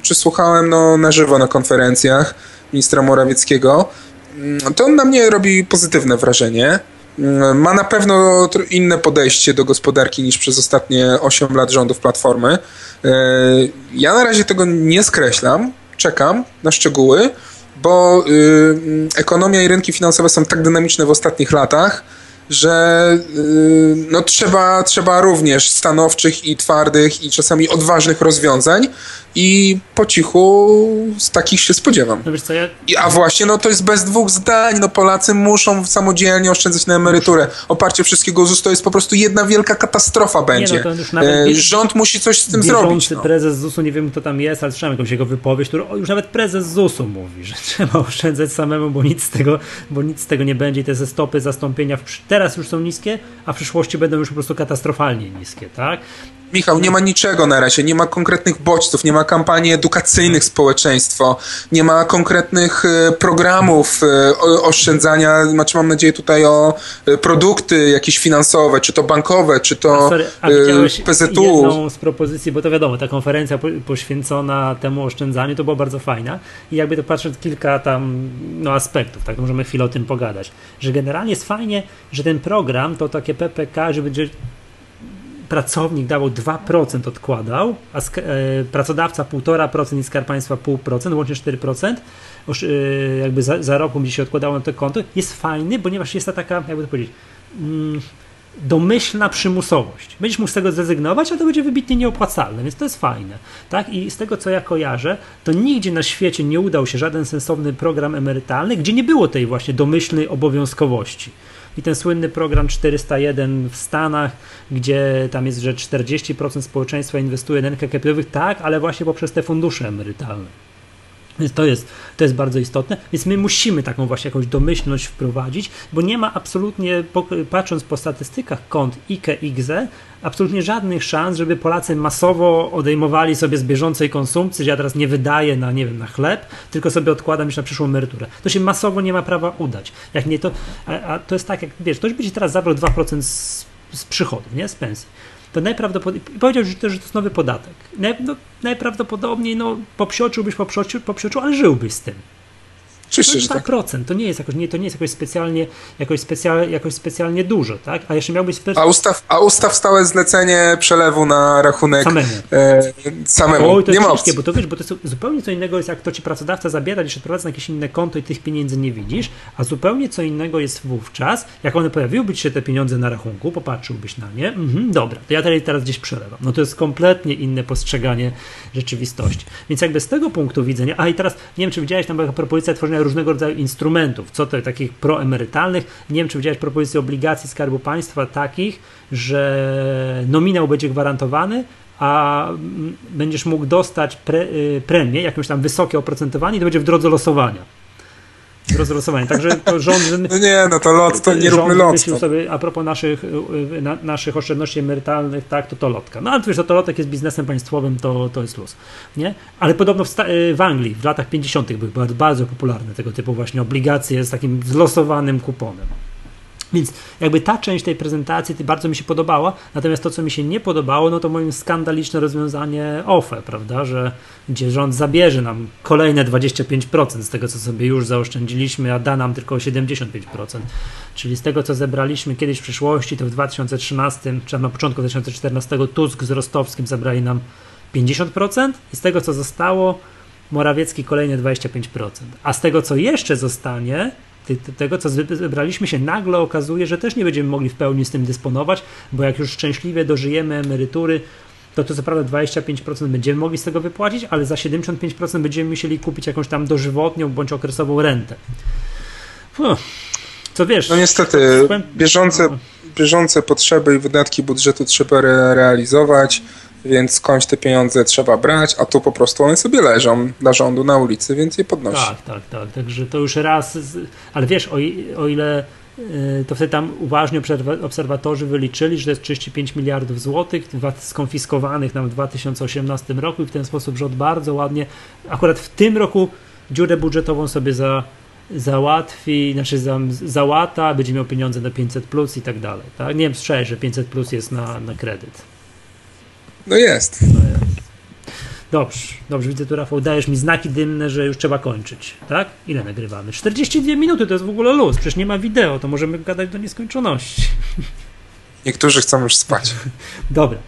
przysłuchałem no, na żywo na konferencjach ministra Morawieckiego, mm, to on na mnie robi pozytywne wrażenie. Mm, ma na pewno inne podejście do gospodarki niż przez ostatnie 8 lat rządów Platformy. E, ja na razie tego nie skreślam, czekam na szczegóły, bo y, ekonomia i rynki finansowe są tak dynamiczne w ostatnich latach, że y, no, trzeba, trzeba również stanowczych i twardych i czasami odważnych rozwiązań i po cichu z takich się spodziewam. No co, ja... I, a właśnie, no to jest bez dwóch zdań, no Polacy muszą samodzielnie oszczędzać na emeryturę. Oparcie wszystkiego ZUS to jest po prostu jedna wielka katastrofa będzie. Nie, no to już nawet e, Rząd musi coś z tym zrobić. No. prezes ZUS-u, nie wiem kto tam jest, ale słyszałem jakąś jego wypowiedź, który już nawet prezes ZUS-u mówi, że trzeba oszczędzać samemu, bo nic z tego, bo nic z tego nie będzie i te stopy zastąpienia w, teraz już są niskie, a w przyszłości będą już po prostu katastrofalnie niskie, tak? Michał, nie ma niczego na razie, nie ma konkretnych bodźców, nie ma kampanii edukacyjnych społeczeństwo, nie ma konkretnych e, programów e, oszczędzania, znaczy mam nadzieję tutaj o e, produkty jakieś finansowe, czy to bankowe, czy to a, sorry, a PZU. jedną z propozycji, bo to wiadomo, ta konferencja poświęcona temu oszczędzaniu to była bardzo fajna. I jakby to patrzeć kilka tam no, aspektów, tak, możemy chwilę o tym pogadać, że generalnie jest fajnie, że ten program to takie PPK, że będzie pracownik dawał 2% odkładał, a e, pracodawca 1,5% i Skarb Państwa 0,5%, łącznie 4%, już, e, jakby za, za rok będzie się odkładało na to konto, jest fajny, ponieważ jest to taka, jakby to powiedzieć, mm, domyślna przymusowość. Będziesz mógł z tego zrezygnować, a to będzie wybitnie nieopłacalne, więc to jest fajne. Tak? I z tego, co ja kojarzę, to nigdzie na świecie nie udał się żaden sensowny program emerytalny, gdzie nie było tej właśnie domyślnej obowiązkowości i ten słynny program 401 w Stanach, gdzie tam jest, że 40% społeczeństwa inwestuje na rynkach kapitałowych, tak, ale właśnie poprzez te fundusze emerytalne. Więc to jest, to jest bardzo istotne. Więc my musimy taką właśnie jakąś domyślność wprowadzić, bo nie ma absolutnie, patrząc po statystykach kont IKE, IGZE, absolutnie żadnych szans, żeby Polacy masowo odejmowali sobie z bieżącej konsumpcji, że ja teraz nie wydaję na, nie wiem, na chleb, tylko sobie odkładam już na przyszłą emeryturę. To się masowo nie ma prawa udać. Jak nie to, a, a to jest tak, jak wiesz, ktoś by ci teraz zabrał 2% z, z przychodów, nie, z pensji to najprawdopodobniej, powiedział że to, że to jest nowy podatek. Naj, no, najprawdopodobniej no, popsioczyłbyś, popsioczył, ale żyłbyś z tym. Oczywiście, że 2%, tak. to nie jest jakoś, nie, to nie jest jakoś specjalnie, jakoś, specjal, jakoś specjalnie dużo, tak? A jeszcze miałbyś... A ustaw, a ustaw stałe zlecenie przelewu na rachunek samemu. E, samemu. Oj, to nie jest bo to wiesz, bo to jest zupełnie co innego jest, jak to ci pracodawca zabiera, jeszcze odprowadza na jakieś inne konto i tych pieniędzy nie widzisz, a zupełnie co innego jest wówczas, jak one pojawiłyby ci się te pieniądze na rachunku, popatrzyłbyś na nie, mhm, dobra, to ja teraz, teraz gdzieś przelewam. No to jest kompletnie inne postrzeganie rzeczywistości. Więc jakby z tego punktu widzenia, a i teraz, nie wiem, czy widziałeś tam była propozycja tworzenia różnego rodzaju instrumentów, co to takich proemerytalnych. Nie wiem, czy widziałeś propozycję obligacji Skarbu Państwa takich, że nominał będzie gwarantowany, a będziesz mógł dostać pre, y, premię, jakąś tam wysokie oprocentowanie i to będzie w drodze losowania rozlosowanie. Także to rząd. No nie, no to lot, to nie róbmy lot. sobie, a propos naszych, y, na, naszych oszczędności emerytalnych, tak, to to lotka. No ale wiesz, to lotek jest biznesem państwowym, to, to jest luz. Nie? Ale podobno w, y, w Anglii w latach 50. były bardzo, bardzo popularne tego typu właśnie obligacje z takim zlosowanym kuponem. Więc jakby ta część tej prezentacji bardzo mi się podobała, natomiast to, co mi się nie podobało, no to moim skandaliczne rozwiązanie OFE, prawda, że gdzie rząd zabierze nam kolejne 25% z tego, co sobie już zaoszczędziliśmy, a da nam tylko 75%. Czyli z tego, co zebraliśmy kiedyś w przyszłości, to w 2013, czy na początku 2014 Tusk z Rostowskim zabrali nam 50% i z tego, co zostało, Morawiecki kolejne 25%. A z tego, co jeszcze zostanie, tego, co zebraliśmy się, nagle okazuje, że też nie będziemy mogli w pełni z tym dysponować, bo jak już szczęśliwie dożyjemy emerytury, to to co prawda 25% będziemy mogli z tego wypłacić, ale za 75% będziemy musieli kupić jakąś tam dożywotnią bądź okresową rentę. co wiesz? No niestety, bieżące, bieżące potrzeby i wydatki budżetu trzeba realizować więc skądś te pieniądze trzeba brać, a tu po prostu one sobie leżą dla rządu na ulicy, więc je podnosi. Tak, tak, tak. Także to już raz, ale wiesz, o, o ile y, to wtedy tam uważnie obserwatorzy wyliczyli, że to jest 35 miliardów złotych skonfiskowanych nam w 2018 roku i w ten sposób rząd bardzo ładnie, akurat w tym roku dziurę budżetową sobie za, załatwi, znaczy za, załata, będzie miał pieniądze na 500 plus i tak dalej. Tak? Nie wiem, słyszałeś, że 500 plus jest na, na kredyt. No jest. Dobrze, dobrze, widzę tu Rafał, dajesz mi znaki dymne, że już trzeba kończyć, tak? Ile nagrywamy? 42 minuty, to jest w ogóle luz, przecież nie ma wideo, to możemy gadać do nieskończoności. Niektórzy chcą już spać. Dobra,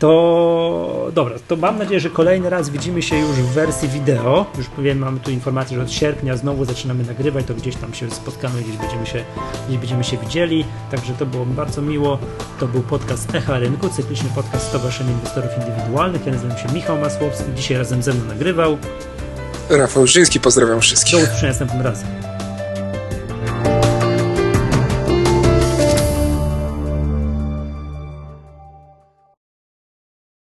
to dobra, to mam nadzieję, że kolejny raz widzimy się już w wersji wideo. Już powiem, mamy tu informację, że od sierpnia znowu zaczynamy nagrywać, to gdzieś tam się spotkamy, gdzieś będziemy się, gdzieś będziemy się widzieli. Także to było bardzo miło. To był podcast Echa Rynku, cykliczny podcast Stowarzyszenia Inwestorów Indywidualnych. Ja nazywam się Michał Masłowski, dzisiaj razem ze mną nagrywał. Rafał Żyński, pozdrawiam wszystkich. Do usłyszenia następnym razem.